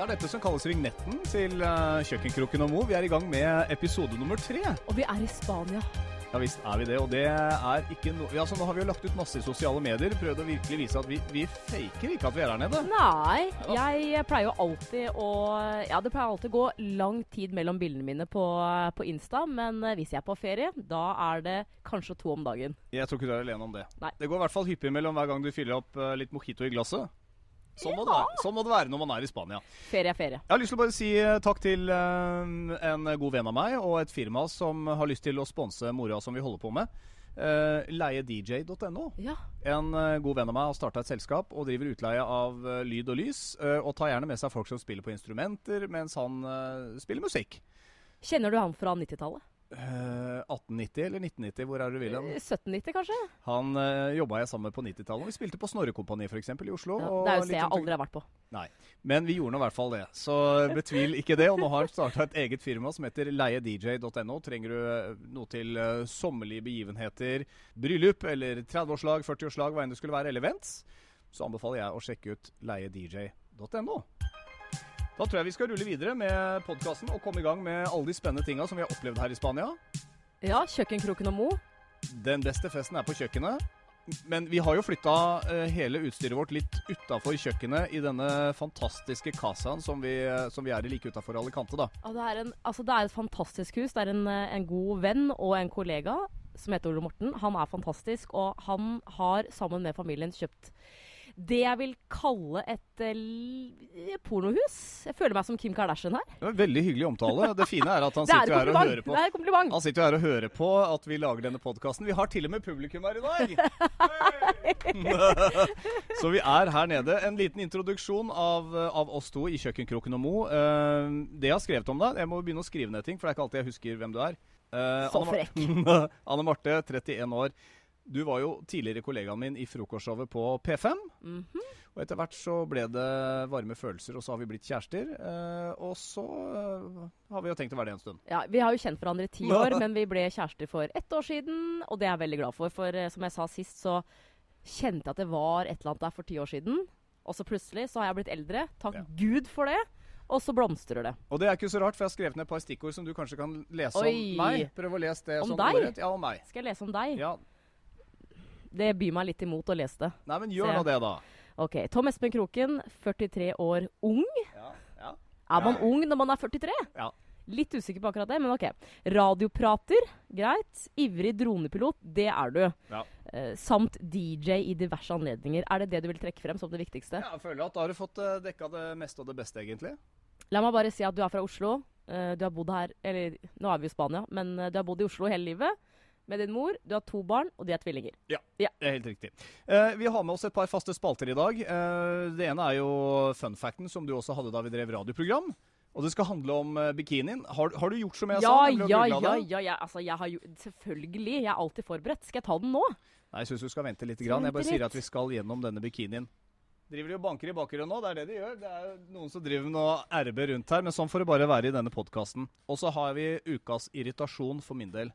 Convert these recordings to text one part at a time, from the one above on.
Det er dette som kalles vignetten til uh, Kjøkkenkroken og Mo. Vi er i gang med episode nummer tre. Og vi er i Spania. Ja visst er vi det, og det er ikke noe altså, Nå har vi jo lagt ut masse i sosiale medier, prøvd å virkelig vise at vi, vi faker ikke at vi er her nede. Nei, jeg pleier jo alltid å Ja, det pleier alltid å gå lang tid mellom bildene mine på, på Insta, men eh, hvis jeg er på ferie, da er det kanskje to om dagen. Jeg tror ikke du er alene om det. Nei. Det går i hvert fall hyppig mellom hver gang du fyller opp uh, litt mojito i glasset. Sånn, må det være. sånn må det være når man er i Spania. Ferie er ferie. Jeg har lyst til å bare si eh, takk til eh, en god venn av meg og et firma som har lyst til å sponse moroa som vi holder på med. Uh, leiedj.no. Ja. En eh, god venn av meg har starta et selskap og driver utleie av eh, lyd og lys. eh, og tar gjerne med seg folk som spiller på instrumenter mens han eh, spiller musikk. Kjenner du han fra 90-tallet? Eh, 1890 eller 1990, hvor er du? Eh, 1790, kanskje? Han uh, jobba jeg sammen med på 90-tallet. Vi spilte på Snorrekompani f.eks. i Oslo. Ja, det er jo et sted jeg aldri har vært på. Nei. Men vi gjorde nå i hvert fall det. Så betvil ikke det. Og nå har han starta et eget firma som heter leiedj.no. Trenger du eh, noe til uh, sommerlige begivenheter, bryllup eller 30-årslag, 40-årslag, hva enn det skulle være, eller events, så anbefaler jeg å sjekke ut leiedj.no. Da tror jeg vi skal rulle videre med podkasten og komme i gang med alle de spennende tinga som vi har opplevd her i Spania. Ja, Kjøkkenkroken og Mo. Den beste festen er på kjøkkenet. Men vi har jo flytta eh, hele utstyret vårt litt utafor kjøkkenet i denne fantastiske casaen som vi, som vi er i like utafor Alicante, da. Ja, det, er en, altså, det er et fantastisk hus. Det er en, eh, en god venn og en kollega som heter Ole Morten. Han er fantastisk, og han har sammen med familien kjøpt det jeg vil kalle et uh, pornohus. Jeg føler meg som Kim Kardashian her. Det var Veldig hyggelig omtale. Det fine er at han er sitter her og hører på. Det er et kompliment. Han sitter her og hører på at vi lager denne podkasten. Vi har til og med publikum her i dag! Så vi er her nede. En liten introduksjon av, av oss to i Kjøkkenkroken og Mo. Uh, det jeg har skrevet om deg Jeg må begynne å skrive ned ting, for det er ikke alltid jeg husker hvem du er. Uh, Så frekk. Anne Marte, 31 år. Du var jo tidligere kollegaen min i frokostshowet på P5. Mhm. Og etter hvert så ble det varme følelser, og så har vi blitt kjærester. Eh, og så eh, har vi jo tenkt å være det en stund. Ja, Vi har jo kjent hverandre i ti år, men vi ble kjærester for ett år siden. Og det er jeg veldig glad for, for eh, som jeg sa sist, så kjente jeg at det var et eller annet der for ti år siden. Og så plutselig så har jeg blitt eldre. Takk Ja. Gud for det. Og så blomstrer det. Og det er ikke så rart, for jeg har skrevet ned et par stikkord som du kanskje kan lese Oi. om meg. Prøv å lese det Om sånn deg? ordrett. Ja, om meg. Skal jeg lese om deg? Ja. Det byr meg litt imot å lese det. Nei, men gjør nå det, da. Ok, Tom Espen Kroken, 43 år ung. Ja, ja. Er man ung når man er 43? Ja. Litt usikker på akkurat det, men ok. Radioprater, greit. Ivrig dronepilot, det er du. Ja. Eh, samt DJ i diverse anledninger. Er det det du vil trekke frem som det viktigste? Ja, jeg føler at da har du fått uh, dekka det meste og det beste, egentlig. La meg bare si at du er fra Oslo. Eh, du har bodd her Eller nå er vi i Spania, men eh, du har bodd i Oslo hele livet. Med din mor. Du har to barn, og de er tvillinger. Ja, Det er helt riktig. Uh, vi har med oss et par faste spalter i dag. Uh, det ene er jo fun facten, som du også hadde da vi drev radioprogram. Og det skal handle om eh, bikinien. Har, har du gjort som jeg Ja, sa? ja, ja, ja, ja. Altså, jeg har jo Selvfølgelig. Jeg er alltid forberedt. Skal jeg ta den nå? Nei, jeg syns du skal vente litt. Grann. Jeg bare sier at vi skal gjennom denne bikinien. Driver de og banker i bakgrunnen nå? Det er det de gjør. Det er noen som driver med noe RB rundt her, men sånn får det bare være i denne podkasten. Og så har vi ukas irritasjon for min del.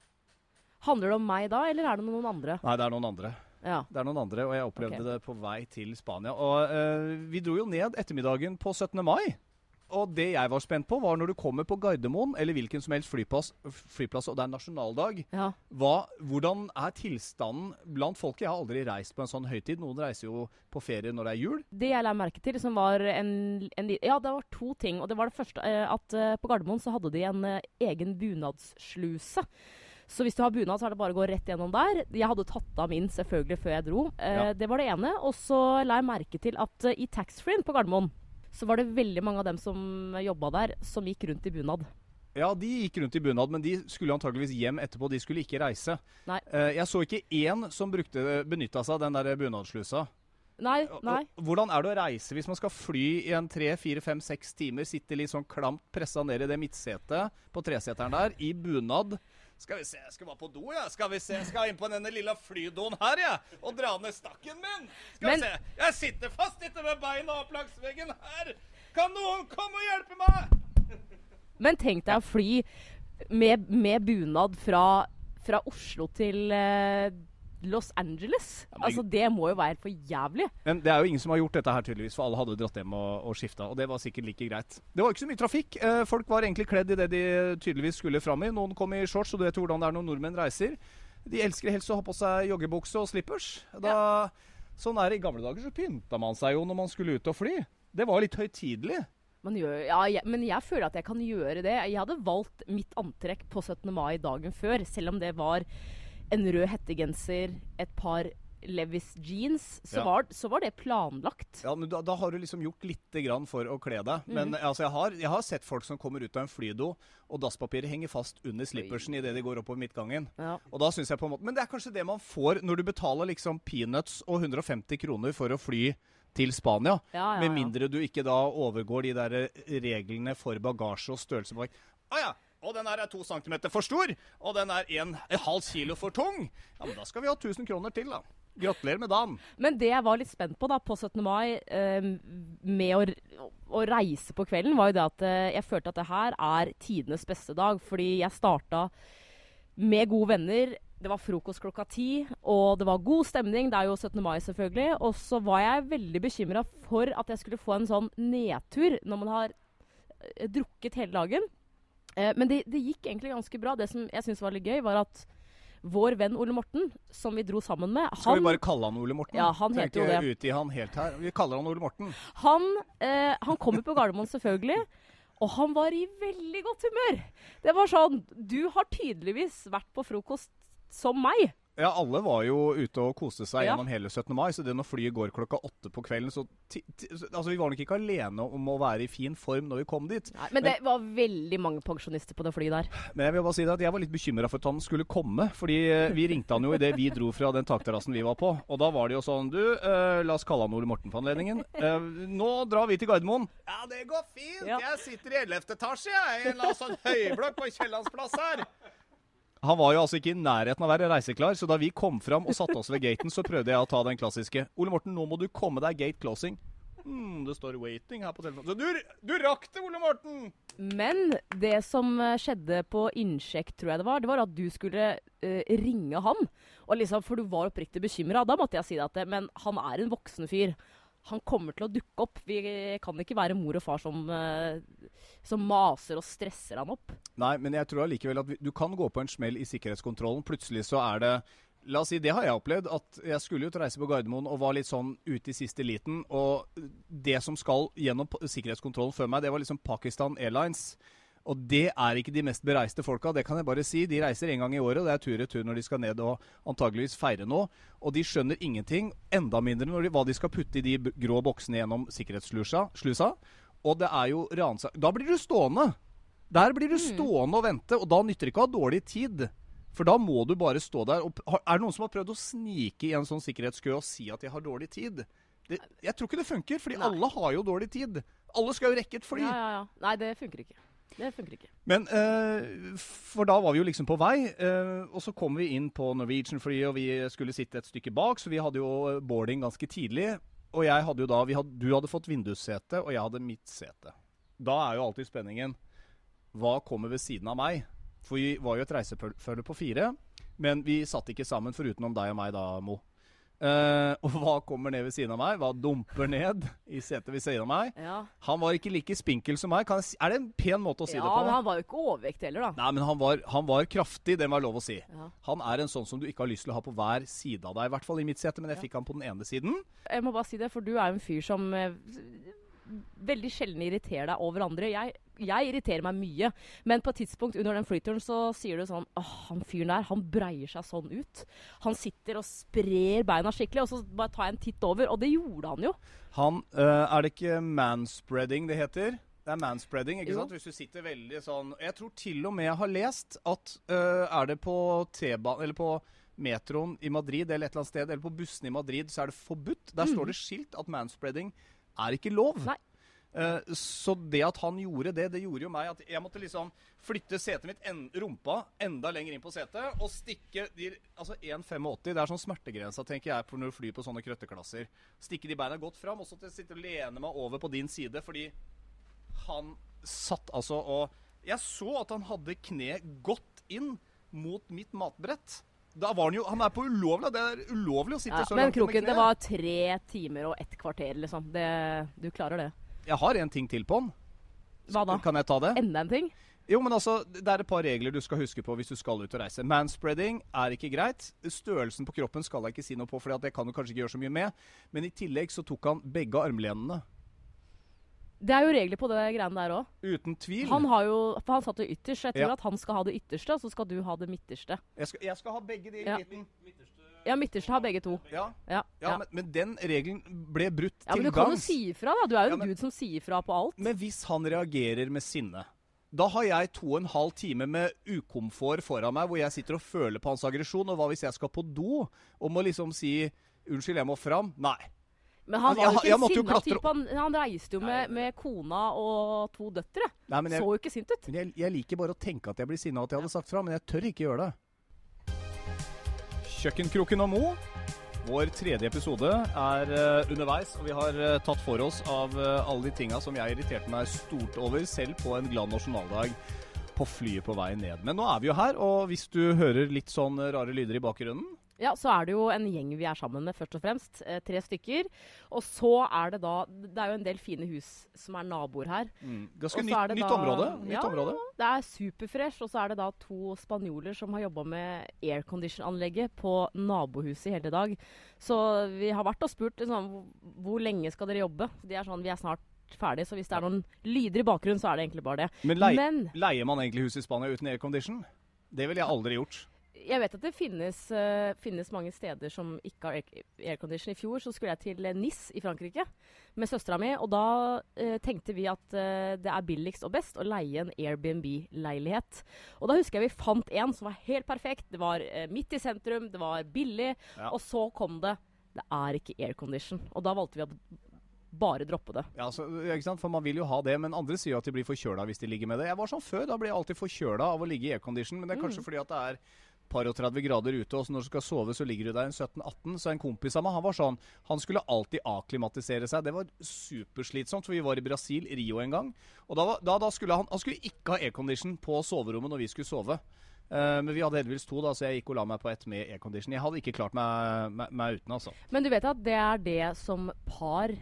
Handler det om meg da, eller er det noen andre? Nei, det er noen andre. Ja. Det er noen andre, og jeg opplevde okay. det på vei til Spania. Og uh, vi dro jo ned ettermiddagen på 17. mai. Og det jeg var spent på, var når du kommer på Gardermoen, eller hvilken som helst flyplass, flyplass og det er nasjonaldag, ja. hva, hvordan er tilstanden blant folket? Jeg har aldri reist på en sånn høytid. Noen reiser jo på ferie når det er jul. Det jeg la merke til, som var en, en Ja, det var to ting. Og det var det første eh, at eh, på Gardermoen så hadde de en egen bunadssluse. Så hvis du har bunad, så er det bare å gå rett gjennom der. Jeg hadde tatt av min selvfølgelig før jeg dro. Eh, Ja. Det var det ene. Og så la jeg merke til at eh, i taxfree-en på Gardermoen så var det veldig mange av dem som jobba der, som gikk rundt i bunad. Ja, de gikk rundt i bunad, men de skulle antageligvis hjem etterpå. De skulle ikke reise. Nei. Eh, jeg så ikke én som benytta seg av den der bunadslusa. Nei, nei. Hvordan er det å reise hvis man skal fly i en tre, fire, fem, seks timer, sitte litt sånn klamt pressa ned i det midtsetet på treseteren der, i bunad? Skal vi se, jeg skal bare på do, ja. Skal vi se, jeg skal inn på denne lilla flydoen her, ja. Og dra ned stakken min. Skal Men- vi se. Jeg sitter fast ikke med beina opp langs veggen her. Kan noen komme og hjelpe meg? Men tenk deg å fly med, med bunad fra, fra Oslo til eh, Los Angeles. men- Altså, det må jo være for jævlig. Men det er jo ingen som har gjort dette her, tydeligvis, for alle hadde dratt hjem og, og skifta. Og det var sikkert like greit. Det var ikke så mye trafikk. Eh, folk var egentlig kledd i det de tydeligvis skulle fram i. Noen kom i shorts, og du vet hvordan det er når nordmenn reiser. De elsker helst å ha på seg joggebukse og slippers. Da, Sånn er det. I gamle dager så pynta man seg jo når man skulle ut og fly. Det var litt høytidelig. Gjør, ja, jeg, men jeg føler at jeg kan gjøre det. Jeg hadde valgt mitt antrekk på 17. mai dagen før, selv om det var en rød hettegenser, et par Levis jeans. Så, Ja. var, så var det planlagt. Ja, men da, da har du liksom gjort lite grann for å kle deg. Men mm. altså, jeg, har, jeg har sett folk som kommer ut av en flydo, og dasspapiret henger fast under slippersen idet de går oppover midtgangen. Ja. Og da synes jeg på en måte Men det er kanskje det man får når du betaler liksom peanuts og 150 kroner for å fly til Spania. Ja, Med mindre du ikke da overgår de der reglene for bagasje og størrelse på vekt. Å ja! Og den her er to centimeter for stor, og den er en, en halv kilo for tung. Ja, men da skal vi ha 1000 kroner til, da. Gratulerer med dagen. Men det jeg var litt spent på da på 17. mai eh, med å, å reise på kvelden, var jo det at eh, jeg følte at det her er tidenes beste dag. Fordi jeg starta med gode venner. Det var frokost klokka ti, og det var god stemning. Det er jo 17. mai, selvfølgelig. Og så var jeg veldig bekymra for at jeg skulle få en sånn nedtur når man har eh, drukket hele dagen. Eh, men det, det gikk egentlig ganske bra. Det som jeg syntes var litt gøy, var at vår venn Ole Morten, som vi dro sammen med Skal vi bare kalle han Ole Morten? Ja, han heter jo det. Ut i han helt her. Vi kaller han Ole Morten. Han, eh, han kommer på Gardermoen, selvfølgelig. Og han var i veldig godt humør. Det var sånn Du har tydeligvis vært på frokost som meg. Ja, alle var jo ute og koste seg Ja. gjennom hele 17. mai, så det når flyet går klokka åtte på kvelden, så ti, ti, Altså, vi var nok ikke alene om å være i fin form når vi kom dit. Nei, men det var veldig mange pensjonister på det flyet der. Men jeg vil bare si det at jeg var litt bekymra for at han skulle komme. Fordi eh, vi ringte han jo idet vi dro fra den takterrassen vi var på. Og da var det jo sånn Du, eh, la oss kalle han Ole Morten for anledningen. Eh, nå drar vi til Gardermoen. Ja, det går fint. Ja. Jeg sitter i 11. etasje, jeg. I en eller annen sånn høyblokk på Kiellandsplass her. Han var jo altså ikke i nærheten av å være reiseklar, så da vi kom fram og satte oss ved gaten, så prøvde jeg å ta den klassiske. Ole Morten, nå må du komme deg gate closing. Mm, det står 'waiting' her på telefonen. Så du, du rakk det, Ole Morten! Men det som eh, skjedde på innsjekk, tror jeg det var, det var at du skulle uh, ringe han. Og liksom, For du var oppriktig bekymra. Da måtte jeg si deg at det, Men han er en voksen fyr. Han kommer til å dukke opp. Vi kan ikke være mor og far som, eh, som maser og stresser han opp. Nei, men jeg tror allikevel at vi, du kan gå på en smell i sikkerhetskontrollen. Plutselig så er det La oss si, Det har jeg opplevd. At jeg skulle ut og reise på Gardermoen og var litt sånn ute i siste liten. Og det som skal gjennom sikkerhetskontrollen før meg, det var liksom Pakistan Airlines. Og det er ikke de mest bereiste folka, det kan jeg bare si. De reiser en gang i året, og det er tur-retur når de skal ned og antageligvis feire noe. Og de skjønner ingenting, enda mindre når de, hva de skal putte i de grå boksene gjennom sikkerhetsslusa. slusa. Og det er jo ransak... Da blir du stående! Der blir du stående og vente, og da nytter det ikke å ha dårlig tid. For da må du bare stå der. Og, er det noen som har prøvd å snike i en sånn sikkerhetskø og si at de har dårlig tid? Det, jeg tror ikke det funker, fordi Nei. alle har jo dårlig tid. Alle skal jo rekke et fly. Ja, ja, ja. Nei, det funker ikke. Det funker ikke. Men eh, For da var vi jo liksom på vei, eh, og så kom vi inn på Norwegian-flyet, og vi skulle sitte et stykke bak, så vi hadde jo boarding ganske tidlig. Og jeg hadde jo da, hadde, du hadde fått vindussete, og jeg hadde mitt sete. Da er jo alltid spenningen Hva kommer ved siden av meg? For vi var jo et reisefølge på fire, men vi satt ikke sammen foruten om deg og meg da, Mo. Eh, og hva kommer ned ved siden av meg? Hva dumper ned i setet ved siden av meg? Ja, Han var ikke like spinkel som meg. Kan jeg er det en pen måte å si ja det på? Ja, men han var jo ikke overvektig heller, da. Nei, men han var, han var kraftig, det må være lov å si. Ja. Han er en sånn som du ikke har lyst til å ha på hver side av deg. I hvert fall i mitt sete, men jeg fikk han på den ene siden. Jeg må bare si det, for du er en fyr som eh, veldig sjelden irriterer deg over andre. Jeg, jeg irriterer meg mye, men på et tidspunkt under den flyturen så sier du sånn Åh, han fyren der, han breier seg sånn ut. Han sitter og sprer beina skikkelig, og så bare tar jeg en titt over. Og det gjorde han jo. Han øh, Er det ikke manspreading det heter? Det er manspreading, ikke Jo. sant? Hvis du sitter veldig sånn Jeg tror til og med jeg har lest at øh, er det på T-banen Eller på metroen i Madrid eller et eller annet sted, eller på bussene i Madrid, så er det forbudt. Der står det skilt at manspreading er ikke lov. Nei. Eh, så det at han gjorde det, det gjorde jo meg at jeg måtte liksom flytte setet mitt, en, rumpa, enda lenger inn på setet og stikke de, Altså 1,85, det er sånn smertegrensa, tenker jeg, for når du flyr på sånne krøtteklasser. Stikke de beina godt fram, og så sitte og lene meg over på din side, fordi han satt altså og Jeg så at han hadde kneet godt inn mot mitt matbrett. Da var han jo Han er på ulovlig. Det er ulovlig å sitte Ja, så langt Men Kroken, det var tre timer og ett kvarter, liksom. Det, du klarer det. Jeg har en ting til på han. Hva da? Kan jeg ta det? Enda en ting? Jo, men altså, Det er et par regler du skal huske på hvis du skal ut og reise. Manspreading er ikke greit. Størrelsen på kroppen skal jeg ikke si noe på, for det kan du kanskje ikke gjøre så mye med. Men i tillegg så tok han begge armlenene. Det er jo regler på det greiene der òg. Uten tvil. Han har jo For han satt jo ytterst. Jeg tror Ja. at han skal ha det ytterste, og så skal du ha det midterste. Jeg skal, jeg skal ha begge de Ja. midten. Ja, midterste har begge to. Ja, Ja. ja, ja. Men, men den regelen ble brutt ja til men du kan jo si ifra, da. Du er jo Ja, en men- gud som sier ifra på alt. Men hvis han reagerer med sinne da har jeg to og en halv time med ukomfort foran meg, hvor jeg sitter og føler på hans aggresjon. Og hva hvis jeg skal på do og må liksom si 'unnskyld, jeg må fram'? Nei. Men han var jo ikke en sinna type. Han, han reiste jo med, med kona og to døtre. Nei men, jeg, Så jo ikke sint ut. men jeg, jeg liker bare å tenke at jeg blir sinna at jeg hadde sagt fra, men jeg tør ikke gjøre det. Kjøkkenkroken og Mo. Vår tredje episode er uh, underveis, og vi har uh, tatt for oss av uh, alle de tinga som jeg irriterte meg stort over, selv på en glad nasjonaldag på flyet på vei ned. Men nå er vi jo her, og hvis du hører litt sånn rare lyder i bakgrunnen Ja, så er det jo en gjeng vi er sammen med, først og fremst. Eh, tre stykker. Og så er det da Det er jo en del fine hus som er naboer her. Ganske nytt, da, nytt område. Nytt Ja. område. Det er superfresh, og så er det da to spanjoler som har jobba med aircondition-anlegget på nabohuset i hele dag. Så vi har vært og spurt liksom, hvor lenge skal dere jobbe. De er sånn, vi er snart ferdig, så hvis det er noen lyder i bakgrunnen, så er det egentlig bare det. Men, lei, Men leier man egentlig hus i Spania uten aircondition? Det ville jeg aldri gjort. Jeg vet at det finnes, uh, finnes mange steder som ikke har air- aircondition. I fjor så skulle jeg til eh, Nis i Frankrike med søstera mi, og da uh, tenkte vi at uh, det er billigst og best å leie en Airbnb-leilighet. Og da husker jeg vi fant en som var helt perfekt. Det var midt i sentrum, det var billig, Ja. og så kom det Det er ikke aircondition. Og da valgte vi å bare droppe det. Ja, så, sant? For Man vil jo ha det, men andre sier jo at de blir forkjøla hvis de ligger med det. Jeg var sånn før, da blir jeg alltid forkjøla av å ligge i aircondition, men det er kanskje fordi at det er par og 30 grader ute, og når du skal sove, så ligger du der en 17-18. Så en kompis av meg, han var sånn Han skulle alltid akklimatisere seg. Det var superslitsomt, for vi var i Brasil, Rio en gang. Og da, da, da skulle han Han skulle ikke ha aircondition på soverommet når vi skulle sove. Eh, men vi hadde heldigvis to, da, så jeg gikk og la meg på ett med aircondition. Jeg hadde ikke klart meg, meg, meg uten, altså. Men du vet at det er det som par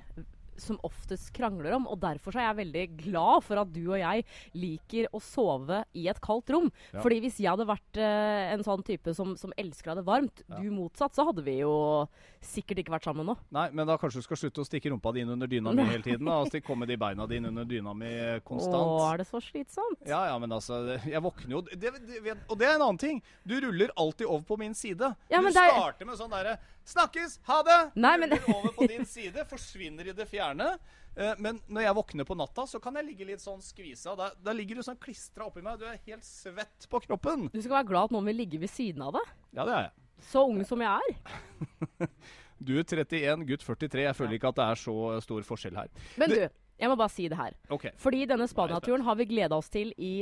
som oftest krangler om, og derfor så er jeg veldig glad for at du og jeg liker å sove i et kaldt rom. Ja. Fordi hvis jeg hadde vært eh, en sånn type som, som elsker det varmt, Ja. du motsatt, så hadde vi jo sikkert ikke vært sammen nå. Nei, men da kanskje du skal slutte å stikke rumpa di inn under dyna mi hele tiden. da, Og stikke komme de beina dine under dyna mi konstant. Å, er det så slitsomt? Ja, ja, men altså Jeg våkner jo det, det, Og det er en annen ting. Du ruller alltid over på min side. Ja, du starter er- med sånn derre 'Snakkes! Ha det!' Nei, men- over på din side, forsvinner i det fjerne. Eh, men når jeg våkner på natta, så kan jeg ligge litt sånn skvisa. Da, da ligger du sånn klistra oppi meg. Du er helt svett på kroppen. Du skal være glad at noen vil ligge ved siden av deg. Ja, det er jeg. Så ung som jeg er. Du er 31, gutt 43. Jeg føler ikke at det er så stor forskjell her. Men du, jeg må bare si det her. OK. Fordi denne Spania-turen har vi gleda oss til i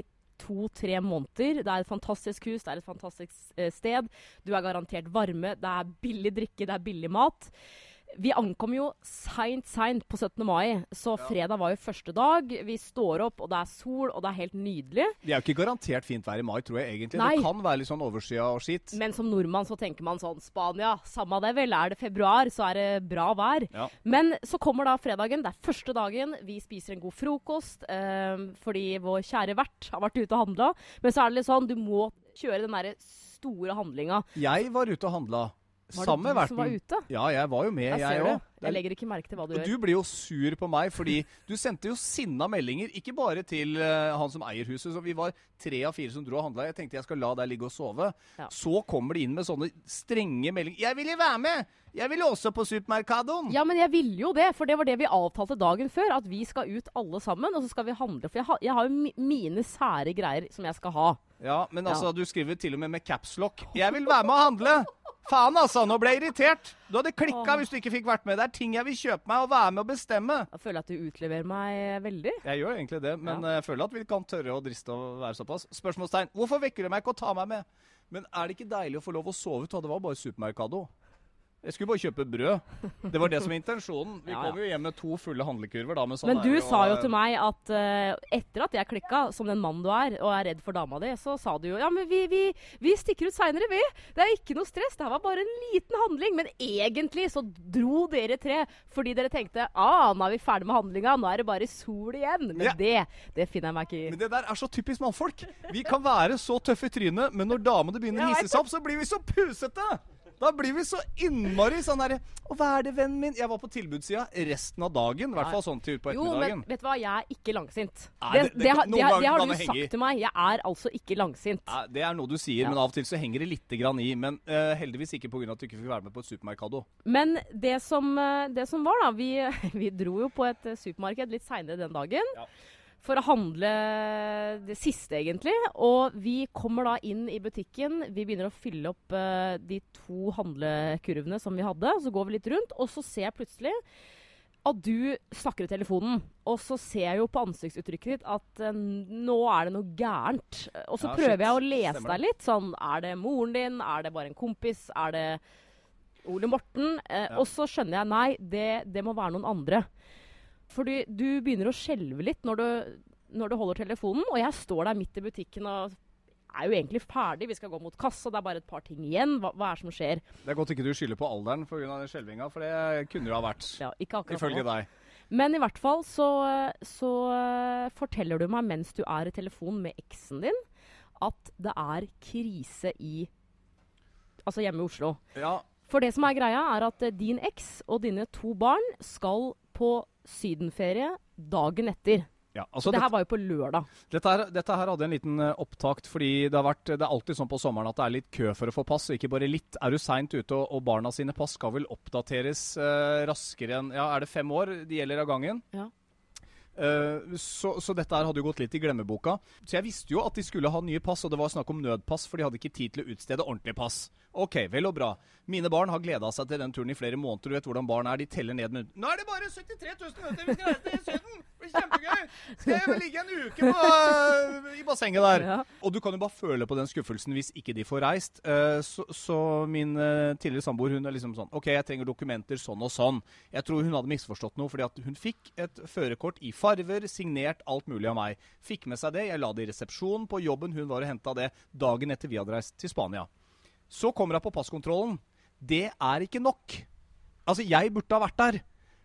to-tre måneder. Det er et fantastisk hus, det er et fantastisk eh, sted. Du er garantert varme, det er billig drikke, det er billig mat. Vi ankom jo seint, seint på 17. mai, så fredag var jo første dag. Vi står opp, og det er sol, og det er helt nydelig. Det er jo ikke garantert fint vær i mai, tror jeg egentlig. Nei. Det kan være litt sånn overskya og skitt. Men som nordmann så tenker man sånn Spania, samme det vel. Er det februar, så er det bra vær. Ja. Men så kommer da fredagen. Det er første dagen. Vi spiser en god frokost eh, fordi vår kjære vert har vært ute og handla. Men så er det litt sånn, du må kjøre den derre store handlinga. Jeg var ute og handla. Var det du som var ute? Ja, jeg var jo med, Jeg jeg òg. Jeg legger ikke merke til hva du gjør. du blir jo sur på meg, fordi du sendte jo sinna meldinger. Ikke bare til uh, han som eier huset. Så vi var tre av fire som dro og handla. Jeg tenkte jeg skal la deg ligge og sove. Ja. Så kommer de inn med sånne strenge meldinger. 'Jeg vil jo være med! Jeg vil også på supermarkadoen!' Ja, men jeg ville jo det, for det var det vi avtalte dagen før. At vi skal ut alle sammen, og så skal vi handle. For jeg, har- jeg har jo mine sære greier som jeg skal ha. Ja, men altså, Ja. du skriver til og med med capslock. 'Jeg vil være med og handle!' Faen, altså! Nå ble jeg irritert. Du hadde klikka hvis du ikke fikk vært med. Det er ting jeg vil kjøpe meg og være med og bestemme. Jeg føler at du utleverer meg veldig. Jeg gjør egentlig det, men Ja. eh, jeg føler at vi kan tørre å driste å være såpass. Spørsmålstegn. Hvorfor vekker du meg ikke og tar meg med? Men er det ikke deilig å få lov å sove ut? Det var bare Supermercado. Jeg skulle bare kjøpe brød. Det var det som var intensjonen. Vi Ja, ja. kom jo hjem med to fulle handlekurver da med Men du der, sa jo til meg at uh, etter at jeg klikka, som den mannen du er, og er redd for dama di, så sa du jo ja, men vi, vi, vi stikker ut seinere, vi. Det er ikke noe stress. Det her var bare en liten handling. Men egentlig så dro dere tre fordi dere tenkte ah, nå er vi ferdig med handlinga, nå er det bare sol igjen. Men Ja. det, det finner jeg meg ikke i. Men det der er så typisk mannfolk. Vi kan være så tøffe i trynet, men når damene begynner å hisse seg opp, så blir vi så pusete! Da blir vi så innmari sånn derre Å, hva er det, vennen min? Jeg var på tilbudssida resten av dagen. I hvert fall sånn til utpå Jo, men vet du hva, jeg er ikke langsint. Nei, Det, det- det, det- har- det, har- du i. sagt til meg. Jeg er altså ikke langsint. Nei, det er noe du sier, Ja. men av og til så henger det lite grann i. Men uh, heldigvis ikke pga. at du ikke fikk være med på et supermerkado. Men det som, eh, det som var, da Vi, vi dro jo på et eh, supermarked litt seinere den dagen. Ja. For å handle det siste, egentlig. Og vi kommer da inn i butikken. Vi begynner å fylle opp uh, de to handlekurvene som vi hadde. Så går vi litt rundt, og så ser jeg plutselig at du snakker i telefonen. Og så ser jeg jo på ansiktsuttrykket ditt at uh, nå er det noe gærent. Og så Ja, prøver shit. jeg å lese Stemmer deg litt. Sånn, er det moren din? Er det bare en kompis? Er det Ole Morten? Uh, Ja. Og så skjønner jeg nei, det, det må være noen andre. Fordi du begynner å skjelve litt når du, når du holder telefonen, og jeg står der midt i butikken og er jo egentlig ferdig. Vi skal gå mot kassa, det er bare et par ting igjen. Hva, hva er det som skjer? Det er godt ikke du skylder på alderen pga. skjelvinga, for det kunne du ha vært. Ja, ikke akkurat Ifølge nå. deg. Men i hvert fall så, så eh, forteller du meg mens du er i telefon med eksen din, at det er krise i Altså hjemme i Oslo. Ja, For det som er greia, er at eh, din eks og dine to barn skal på sydenferie dagen etter. ja. Altså, det her var jo på lørdag. dette, her, dette her hadde en liten eh, opptakt, fordi det, har vært, det er alltid sånn på sommeren at det er litt kø for å få pass. Ikke bare litt. Er du seint ute, og, og barna sine pass skal vel oppdateres eh, raskere enn Ja, er det fem år de gjelder av gangen? Ja. Eh, så, så dette her hadde jo gått litt i glemmeboka. Så jeg visste jo at de skulle ha nye pass, og det var snakk om nødpass, for de hadde ikke tid til å utstede ordentlig pass. Ok, vel og bra. Mine barn har gleda seg til den turen i flere måneder. Du vet hvordan barn er. De teller ned med Nå er det bare 73 000 minutter! Vi skal reise til Syden! Det blir kjempegøy! Skal jeg vel ligge en uke på, øh, i bassenget der? Ja. Og du kan jo bare føle på den skuffelsen hvis ikke de får reist. Eh, så, så min eh, tidligere samboer hun er liksom sånn OK, jeg trenger dokumenter sånn og sånn. Jeg tror hun hadde misforstått noe, fordi at hun fikk et førerkort i farver, signert alt mulig av meg. Fikk med seg det. Jeg la det i resepsjonen på jobben. Hun var og henta det dagen etter vi hadde reist til Spania. Så kommer hun på passkontrollen. Det er ikke nok. Altså, jeg burde ha vært der.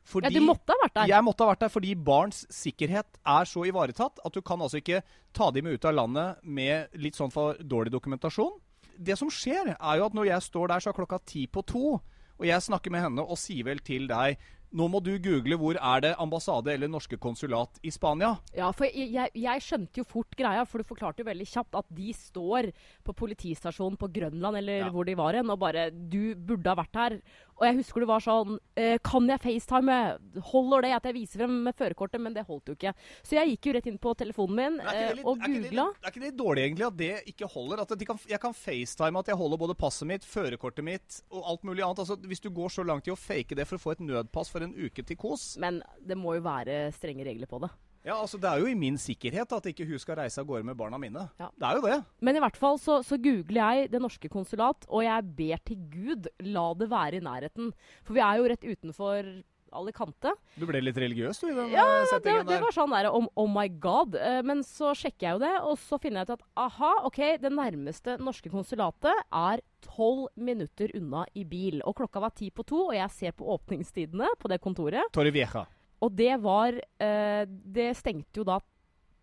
Fordi Ja, du måtte ha vært der. jeg måtte ha vært der fordi barns sikkerhet er så ivaretatt at du kan altså ikke ta dem med ut av landet med litt sånn for dårlig dokumentasjon. Det som skjer, er jo at når jeg står der, så er klokka ti på to, og jeg snakker med henne og sier vel til deg nå må du google hvor er det ambassade eller norske konsulat i Spania. Ja, for jeg, jeg, skjønte jo fort greia, for du forklarte jo veldig kjapt at de står på politistasjonen på Grønland eller Ja. hvor de var hen, og bare Du burde ha vært her. Og jeg husker det var sånn eh, Kan jeg facetime? Holder det at jeg viser frem førerkortet? Men det holdt jo ikke. Så jeg gikk jo rett inn på telefonen min eh, litt- og googla. Er, Er ikke det litt dårlig egentlig at det ikke holder? At de kan, jeg kan facetime at jeg holder både passet mitt, førerkortet mitt og alt mulig annet. Altså, hvis du går så langt i å fake det for å få et nødpass for en uke til kos Men det må jo være strenge regler på det. Ja, altså Det er jo i min sikkerhet at ikke hun skal reise av gårde med barna mine. Ja. Det er jo det. Men i hvert fall så, så googler jeg det norske konsulat, og jeg ber til Gud la det være i nærheten. For vi er jo rett utenfor Alicante. Du ble litt religiøs du i den Ja, settingen det, settingen det var sånn der oh, oh my god. Eh, men så sjekker jeg jo det, og så finner jeg ut at aha, ok, det nærmeste norske konsulatet er tolv minutter unna i bil. Og klokka var ti på to, og jeg ser på åpningstidene på det kontoret. Torre Vieja. Og det var eh, Det stengte jo da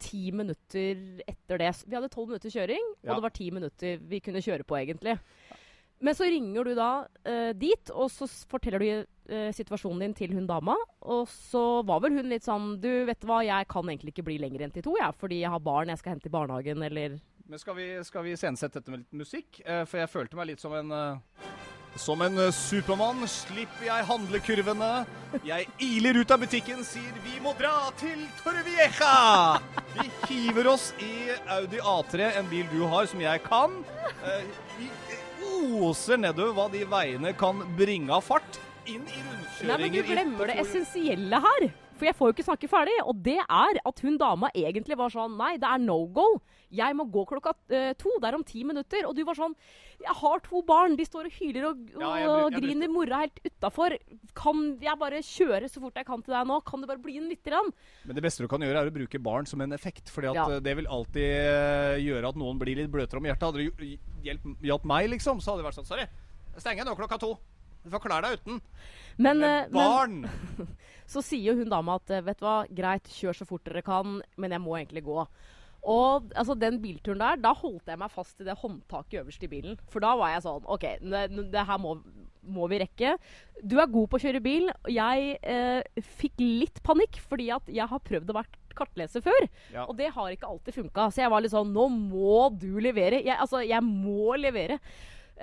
ti minutter etter det. Vi hadde tolv minutter kjøring, Ja. og det var ti minutter vi kunne kjøre på, egentlig. Men så ringer du da eh, dit, og så forteller du eh, situasjonen din til hun dama. Og så var vel hun litt sånn Du, vet du hva, jeg kan egentlig ikke bli lenger enn til to, jeg, fordi jeg har barn jeg skal hente i barnehagen, eller Men skal vi, skal vi iscenesette dette med litt musikk? Eh, for jeg følte meg litt som en eh, Som en eh, supermann slipper jeg handlekurvene. Jeg iler ut av butikken, sier 'vi må dra til Torrevieja'. Vi hiver oss i Audi A3, en bil du har, som jeg kan. Eh, vi oser nedover hva de veiene kan bringe av fart. Inn i Nei, men du glemmer det essensielle her. For jeg får jo ikke snakke ferdig. Og det er at hun dama egentlig var sånn Nei, det er no go. Jeg må gå klokka uh, to. Det er om ti minutter. Og du var sånn Jeg har to barn. De står og hyler og, og Ja, jeg blir- jeg blir- griner mora helt utafor. Kan jeg bare kjøre så fort jeg kan til deg nå? Kan du bare bli en lite grann? Men det beste du kan gjøre, er å bruke barn som en effekt. At Ja. eh, det vil alltid eh, gjøre at noen blir litt bløtere om hjertet. Hadde det hjulpet meg, liksom, så hadde det vært sånn Sorry, stenger nå klokka to. Du får klare deg uten. Men, Men barn! men så sier jo hun dama at eh, vet du hva, greit, kjør så fort dere kan, men jeg må egentlig gå. Og altså, den bilturen der, da holdt jeg meg fast i det håndtaket øverst i bilen. For da var jeg sånn OK, det, det her må, må vi rekke. Du er god på å kjøre bil. Jeg eh, fikk litt panikk fordi at jeg har prøvd å være kartleser før. Ja. Og det har ikke alltid funka. Så jeg var litt sånn Nå må du levere. Jeg, altså, jeg må levere.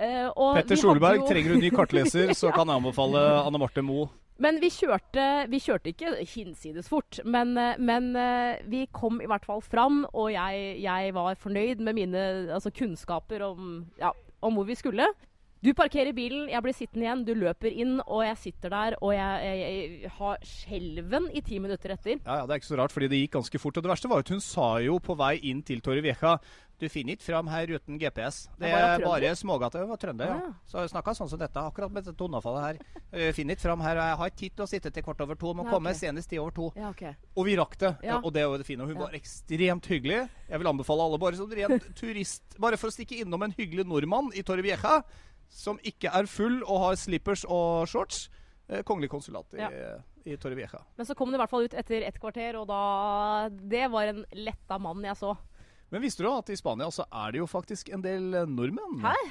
Eh, og Petter Solberg, jo- trenger du ny kartleser, så kan jeg anbefale Anne Marte Moe. men vi kjørte, vi kjørte ikke hinsides fort, men, eh, men eh, vi kom i hvert fall fram, og jeg, jeg var fornøyd med mine altså, kunnskaper om, ja, om hvor vi skulle. Du parkerer bilen, jeg blir sittende igjen, du løper inn, og jeg sitter der, og jeg, jeg, jeg har skjelven i ti minutter etter. Ja, ja, Det er ikke så rart, fordi det gikk ganske fort. Og det verste var at hun sa jo på vei inn til Torrevieja Du finner ikke fram her uten GPS. Det er bare smågater og var trønder, ja. Ja. Så jeg snakka sånn som dette, akkurat med dette underfallet her. Jeg finner ikke fram her, jeg har ikke tid til å sitte til kvart over to. Må Ja, komme ok. senest ti over to. Ja, okay. Og vi rakk det. Og det er jo det fine. Hun var ekstremt hyggelig. Jeg vil anbefale alle bare som ren turist Bare for å stikke innom en hyggelig nordmann i Torrevieja, som ikke er full og har slippers og shorts. Eh, Kongelig konsulat i, i Torrevieja. Men så kom det i hvert fall ut etter et kvarter, og da Det var en letta mann jeg så. Men visste du at i Spania så er det jo faktisk en del eh, nordmenn? Hæ?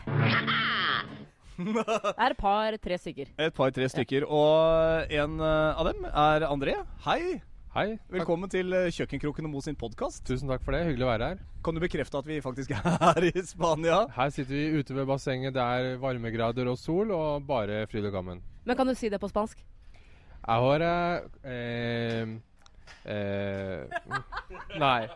Det er et par-tre stykker. Et par-tre stykker. Og en eh, av dem er André. Hei! Hei. Takk. Velkommen til eh, Kjøkkenkroken og Mo sin podkast. Tusen takk for det. Hyggelig å være her. Kan du bekrefte at vi faktisk er i Spania? Her sitter vi ute ved bassenget. Det er varmegrader og sol, og bare fryd og gammen. Men kan du si det på spansk? Ahora eh, eh, Nei.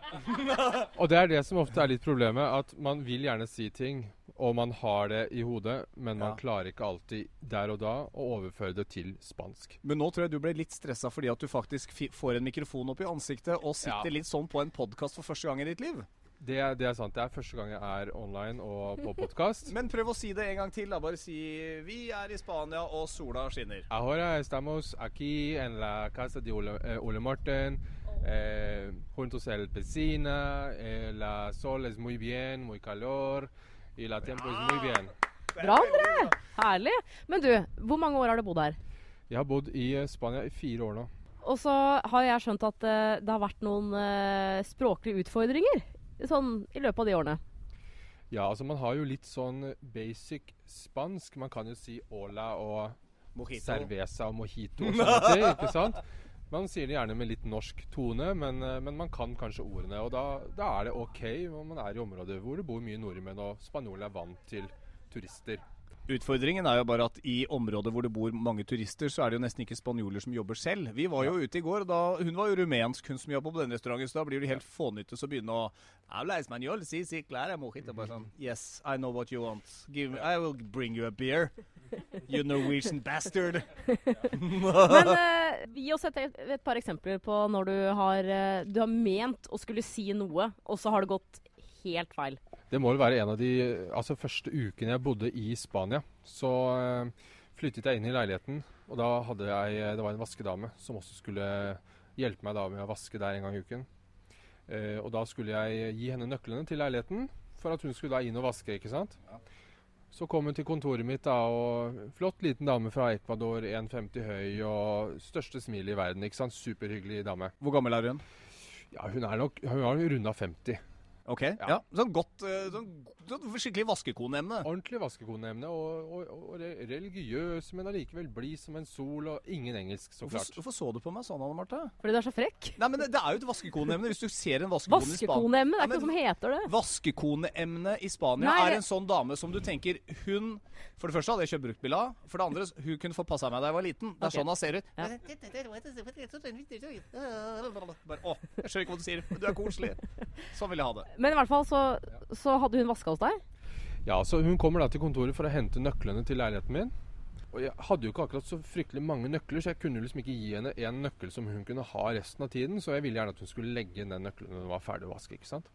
Og det er det som ofte er litt problemet, at man vil gjerne si ting, og man har det i hodet, men man Ja. klarer ikke alltid der og da å overføre det til spansk. Men nå tror jeg du ble litt stressa fordi at du faktisk fi får en mikrofon opp i ansiktet og sitter Ja. litt sånn på en podkast for første gang i ditt liv. Det, er- det er sant. Det er første gang jeg er online og på podkast. Men prøv å si det en gang til. da Bare si 'Vi er i Spania, og sola skinner'. Ahora estamos aquí en la casa de Ole, eh, Ole Martin. eh, juntos el piscina, eh, la sol es muy bien, muy calor, y la tiempo es muy bien. Bra, André! Herlig. Men du, hvor mange år har du bodd her? Jeg har bodd i eh, Spania i fire år nå. Og så har jeg skjønt at eh, det har vært noen språklige utfordringer sånn i løpet av de årene. Ja, altså man har jo litt sånn basic spansk. Man kan jo si hola og Mojito. cerveza og mojito og sånne ting, ikke sant? Man sier det gjerne med litt norsk tone, men, eh, men man kan kanskje ordene. Og da, da er det ok om man er i områder hvor det bor mye nordmenn, og spanjoler er vant til turister. Utfordringen er jo bare at i områder hvor det bor mange turister, så er det jo nesten ikke spanjoler som jobber selv. Vi var jo ute i går, og da, hun var jo rumensk, hun som jobba på den restauranten, så da blir det helt fånyttes å begynne å Habla español, si, si, claro, mojito. Bare sånn Yes, I know what you want. Give me, I will bring you a beer. You Norwegian bastard. Men uh, gi oss et, et par eksempler på når du har, eh, du har ment å skulle si noe, og så har det gått helt feil. Det må vel være en av de altså første ukene jeg bodde i Spania. Så eh, flyttet jeg inn i leiligheten, og da hadde jeg Det var en vaskedame som også skulle hjelpe meg da med å vaske der en gang i uken. Eh, og da skulle jeg gi henne nøklene til leiligheten for at hun skulle da inn og vaske, ikke sant. Så kom hun til kontoret mitt, da, og flott liten dame fra Ecuador, 1,50 høy og største smilet i verden. ikke sant? Superhyggelig dame. Hvor gammel er hun? Ja, hun er nok hun har runda 50. Ok, ja. Sånn godt eh, sånn, sånn skikkelig vaskekoneemne. Ordentlig vaskekoneemne og, og, og religiøs, men allikevel blid som en sol, og ingen engelsk, så Hvorfor, klart. hvorfor så du på meg sånn, Anne Marte? Fordi du er så frekk. Nei, men det, det er jo et vaskekoneemne. Hvis du ser en vaskekone i Spania Vaskekoneemne, det er ikke noe som heter det. Vaskekoneemne i Spania Nei, er en sånn dame som du tenker Hun For det første hadde jeg kjøpt bruktbil av. For det andre, hun kunne få passa meg da jeg var liten. Det er okay. sånn hun ser ut. Ja. Bare, å, jeg skjønner ikke hva du sier. Du er koselig. Sånn vil jeg ha det. Men i hvert fall så, så hadde hun vaska hos deg. Ja, så Hun kommer da til kontoret for å hente nøklene til leiligheten min. og jeg hadde jo ikke akkurat så fryktelig mange nøkler, så jeg kunne liksom ikke gi henne en nøkkel som hun kunne ha resten av tiden. Så jeg ville gjerne at hun skulle legge inn den nøkkelen når hun var ferdig å vaske. ikke sant?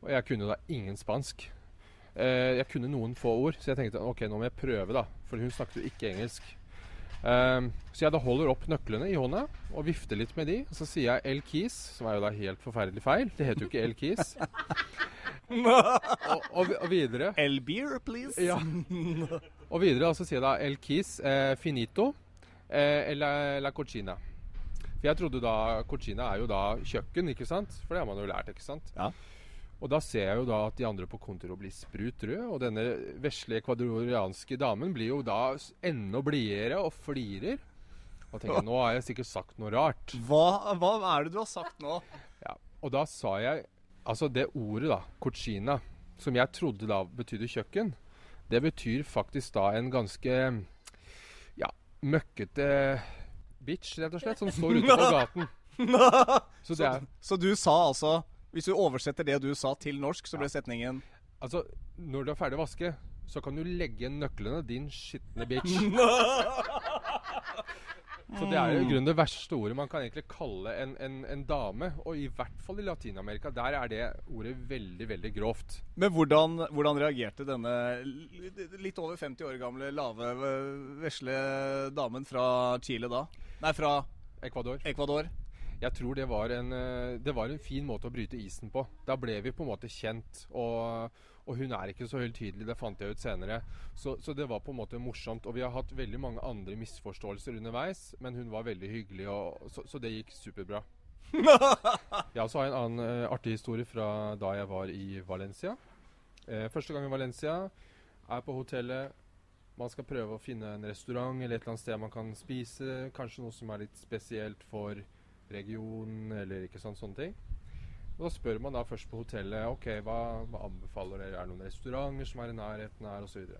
Og jeg kunne da ingen spansk. Eh, jeg kunne noen få ord, så jeg tenkte ok, nå må jeg prøve, da. For hun snakket jo ikke engelsk. Eh, så jeg da holder opp nøklene i hånda og vifter litt med de. Og så sier jeg El Kis, som er jo da helt forferdelig feil. Det heter jo ikke El Kis. og, og, og videre El-beer, please. ja. Og videre så sier jeg da El Kis eh, finito eh, la, la cochina. For jeg trodde da Cochina er jo da kjøkken, ikke sant? For det har man jo lært, ikke sant? Ja. Og da ser jeg jo da at de andre på kontoret blir sprut røde, og denne vesle ekvadorianske damen blir jo da enda blidere og flirer. Og tenker nå har jeg sikkert sagt noe rart. Hva, hva er det du har sagt nå? Ja, og da sa jeg Altså det ordet, da, cochina, som jeg trodde da betydde kjøkken, det betyr faktisk da en ganske ja, møkkete bitch, rett og slett, som står ute på gaten. Så er Så du sa altså Hvis du oversetter det du sa til norsk, så ble setningen Altså, når du er ferdig å vaske, så kan du legge nøklene, din skitne bitch. Så det er jo i grunnen det verste ordet man kan egentlig kalle en, en, en dame. Og i hvert fall i Latin-Amerika. Der er det ordet veldig, veldig grovt. Men hvordan, hvordan reagerte denne litt over 50 år gamle, lave, vesle damen fra Chile da? Nei, fra Ecuador. Ecuador. Jeg tror det var, en, eh, det var en fin måte å bryte isen på. Da ble vi på en måte kjent. Og, og hun er ikke så høytidelig, det fant jeg ut senere. Så, så det var på en måte morsomt. Og vi har hatt veldig mange andre misforståelser underveis, men hun var veldig hyggelig, og, så, så det gikk superbra. Ja, så har jeg en annen eh, artig historie fra da jeg var i Valencia. Eh, første gang i Valencia, er på hotellet. Man skal prøve å finne en restaurant eller et eller annet sted man kan spise. Kanskje noe som er litt spesielt for regionen, eller ikke sant, sånne ting. Og Da spør man da først på hotellet ok, hva, hva anbefaler dere. Er det noen restauranter som er i nærheten her, osv.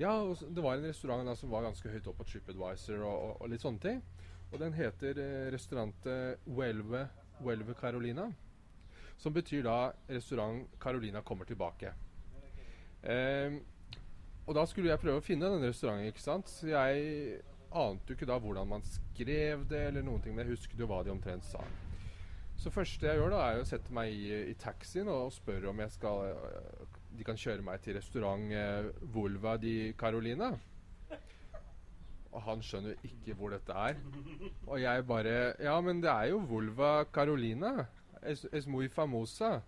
Ja, og det var en restaurant da som var ganske høyt oppe på TripAdvisor og, og, og litt sånne ting. Og den heter eh, restaurantet Welve, Welve Carolina. Som betyr da restaurant Carolina kommer tilbake. Eh, og da skulle jeg prøve å finne den restauranten, ikke sant. Så jeg ante jo ikke da hvordan man skrev det, eller noen ting, men jeg husket jo hva de omtrent sa. Så første jeg gjør da, er å sette meg i, i taxien og spørre om jeg skal øh, de kan kjøre meg til restaurant eh, Volva di Carolina. Og han skjønner jo ikke hvor dette er. Og jeg bare Ja, men det er jo Volva Carolina. Es, es muy famosa.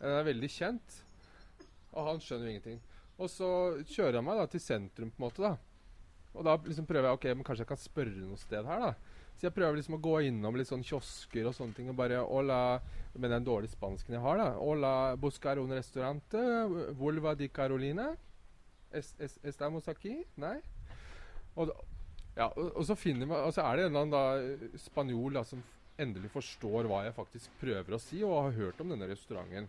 Den er veldig kjent. Og han skjønner jo ingenting. Og så kjører han meg da til sentrum, på en måte. da. Og da liksom prøver jeg ok, men kanskje jeg kan spørre noe sted her, da. Så jeg prøver liksom å gå innom litt sånn kiosker og sånne ting og bare Hola Med den dårlige spansken jeg har, da. Hola, buscar un restaurante. Vulva di Carolina. Es, es, estamos aquí? Nei? Og, ja, og, og så finner man Og så er det en eller annen da spanjol da, som endelig forstår hva jeg faktisk prøver å si, og har hørt om denne restauranten.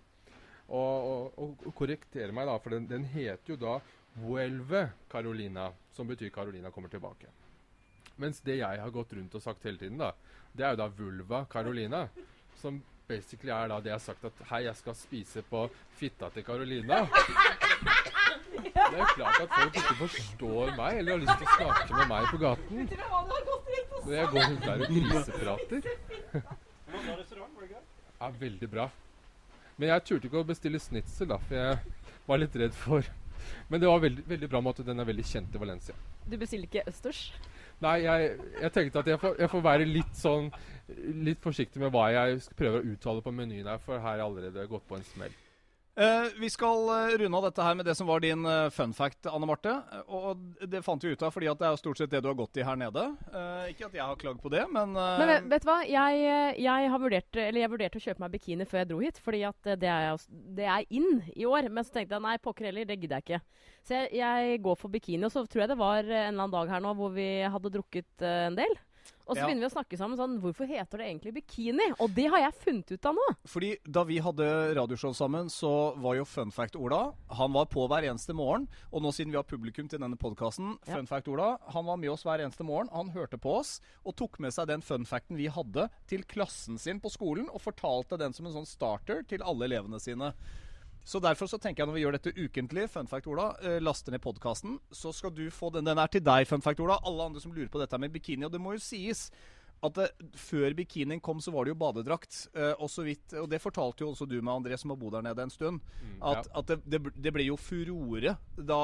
Og, og, og korrekterer meg, da, for den, den heter jo da Vuelve Carolina, som betyr Carolina kommer tilbake. Mens det jeg har gått rundt og sagt hele tiden, da, det er jo da Vulva Carolina. Som basically er da det jeg har sagt at hei, jeg skal spise på fitta til Carolina. Det er jo klart at folk ikke forstår meg eller har lyst til å snakke med meg på gaten. Når jeg går rundt der og griseprater. Ja, veldig bra. Men jeg turte ikke å bestille snitsel, da, for jeg var litt redd for Men det var veldig, veldig bra med at den er veldig kjent i Valencia. Du bestiller ikke østers? Nei, jeg, jeg tenkte at jeg får, jeg får være litt sånn Litt forsiktig med hva jeg prøver å uttale på menyen her, for her har jeg allerede gått på en smell. Eh, vi skal eh, runde av dette her med det som var din eh, fun fact, Anne Marte. Og det fant vi ut av fordi at det er stort sett det du har gått i her nede. Ikke at jeg har klagd på det, men, Men vet, du hva? Jeg, jeg, har vurdert, jeg vurderte å kjøpe meg bikini før jeg dro hit. Fordi at det er, det er inn i år. Men så tenkte jeg nei, pokker heller, det gidder jeg ikke. Så jeg, jeg går for bikini. Og så tror jeg det var en eller annen dag her nå hvor vi hadde drukket en del. Og så Ja. begynner vi å snakke sammen sånn Hvorfor heter det egentlig bikini? Og det har jeg funnet ut av nå. Fordi da vi hadde radioshow sammen, så var jo Fun Fact Ola Han var på hver eneste morgen. Og nå siden vi har publikum til denne podkasten, Ja. Fun Fact Ola Han var med oss hver eneste morgen. Han hørte på oss og tok med seg den fun facten vi hadde, til klassen sin på skolen, og fortalte den som en sånn starter til alle elevene sine. Så derfor så tenker jeg når vi gjør dette ukentlig, fun fact Ola, eh, laster ned podkasten, så skal du få den. Den er til deg, fun fact Ola. Alle andre som lurer på dette med bikini. Og det må jo sies at det, før bikinien kom, så var det jo badedrakt. Eh, og så vidt, og det fortalte jo også du med André, som har bodd der nede en stund. At, at det, det, det ble jo furore da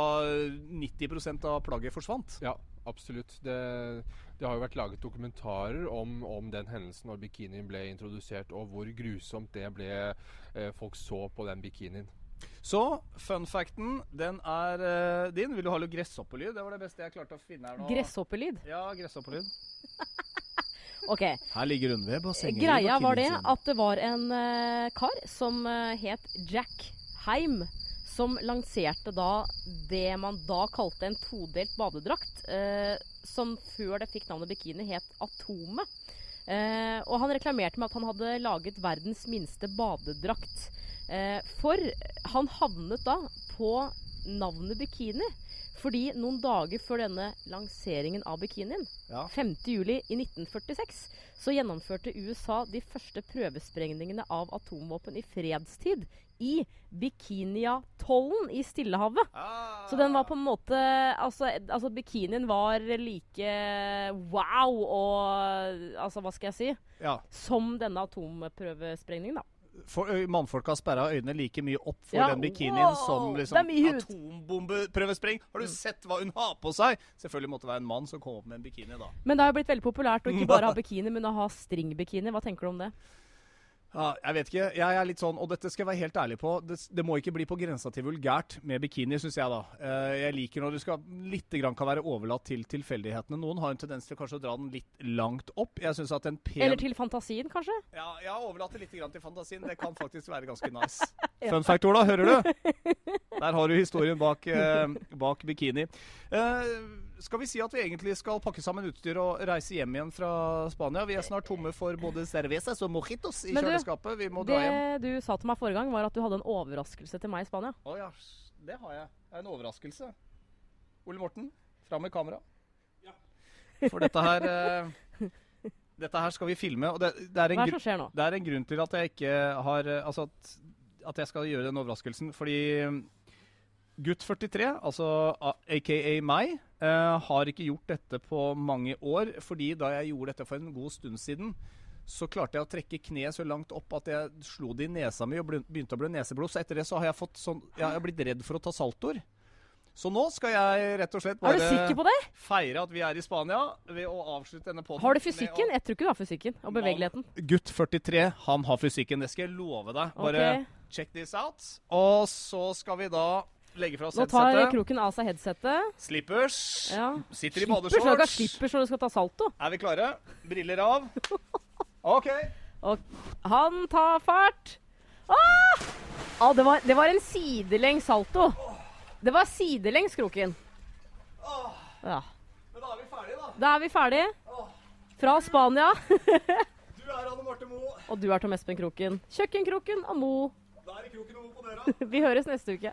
90 av plagget forsvant. Ja, absolutt. Det, det har jo vært laget dokumentarer om, om den hendelsen når bikinien ble introdusert, og hvor grusomt det ble eh, folk så på den bikinien. Så fun facten, den er eh, din. Vil du ha litt gresshoppelyd? Det var det beste jeg klarte å finne her nå. Gresshoppelyd. Ja, gresshoppelyd. Ok. Her ligger Rundve bassenget. Greia var det at det var en eh, kar som eh, het Jack Heim, som lanserte da det man da kalte en todelt badedrakt, eh, som før det fikk navnet bikini, het Atomet. Eh, og han reklamerte med at han hadde laget verdens minste badedrakt. Eh, for han havnet da på navnet bikini. Fordi noen dager før denne lanseringen av bikinien, Ja. 5. juli i 1946, så gjennomførte USA de første prøvesprengningene av atomvåpen i fredstid i Bikiniatollen i Stillehavet. Ah. Så den var på en måte Altså, altså bikinien var like wow og Altså, hva skal jeg si? Ja. Som denne atomprøvesprengningen, da. For, mannfolka sperra øynene like mye opp for Ja, den bikinien wow, som liksom atombombeprøvespreng. Har du sett hva hun har på seg? Selvfølgelig måtte det være en mann som kom opp med en bikini da. Men det har jo blitt veldig populært å ikke bare ha bikini, men å ha stringbikini. Hva tenker du om det? Ja, jeg vet ikke. Jeg er litt sånn, og dette skal jeg være helt ærlig på, det, det må ikke bli på grensa til vulgært med bikini, syns jeg da. Eh, jeg liker når du skal litt grann kan være overlatt til tilfeldighetene. Noen har en tendens til kanskje å dra den litt langt opp. Jeg synes at en pen Eller til fantasien, kanskje? Ja, jeg overlater litt grann til fantasien. Det kan faktisk være ganske nice. Fun fact, Ola, hører du? Der har du historien bak, eh, bak bikini. Eh, skal vi si at vi egentlig skal pakke sammen utstyr og reise hjem igjen fra Spania? Vi er snart tomme for både cervezas og mojitos i Men du, kjøleskapet. Vi må dra hjem. Det du sa til meg forrige gang, var at du hadde en overraskelse til meg i Spania. Å ja, det har jeg. Det er en overraskelse. Ole Morten, fram med kamera. For dette her eh, Dette her skal vi filme. Og det, det, er en Hva er det som skjer nå? det er en grunn til at jeg ikke har eh, Altså at, at jeg skal gjøre den overraskelsen. Fordi gutt 43, altså aka meg, eh, har ikke gjort dette på mange år. Fordi da jeg gjorde dette for en god stund siden, så klarte jeg å trekke kneet så langt opp at jeg slo det i nesa mi og begynte å bli neseblod. Så etter det så har jeg fått sånn Jeg har blitt redd for å ta saltoer. Så nå skal jeg rett og slett bare feire at vi er i Spania ved å avslutte denne podden Har du fysikken? Jeg tror ikke du har fysikken og bevegeligheten. Gutt 43, han har fysikken. Det skal jeg love deg. Bare okay. check this out. Og så skal vi da legge fra oss Nå tar headsetet. Kroken av seg headsetet. Slippers. Ja. Sitter i Slippers? Skal badeshorts. slippers når du skal ta salto. Er vi klare? Briller av. OK. Og han tar fart. Ah! Ah, det, var, det var en sidelengs salto. Det var sidelengs, Kroken. Ja. men da er vi ferdige, da. Da er vi ferdige. Fra Spania. Du er Anne Marte Moe. Og du er Tom Espen Kroken. Kjøkkenkroken og Mo. Da er det kroken og Mo på døra. Vi høres neste uke.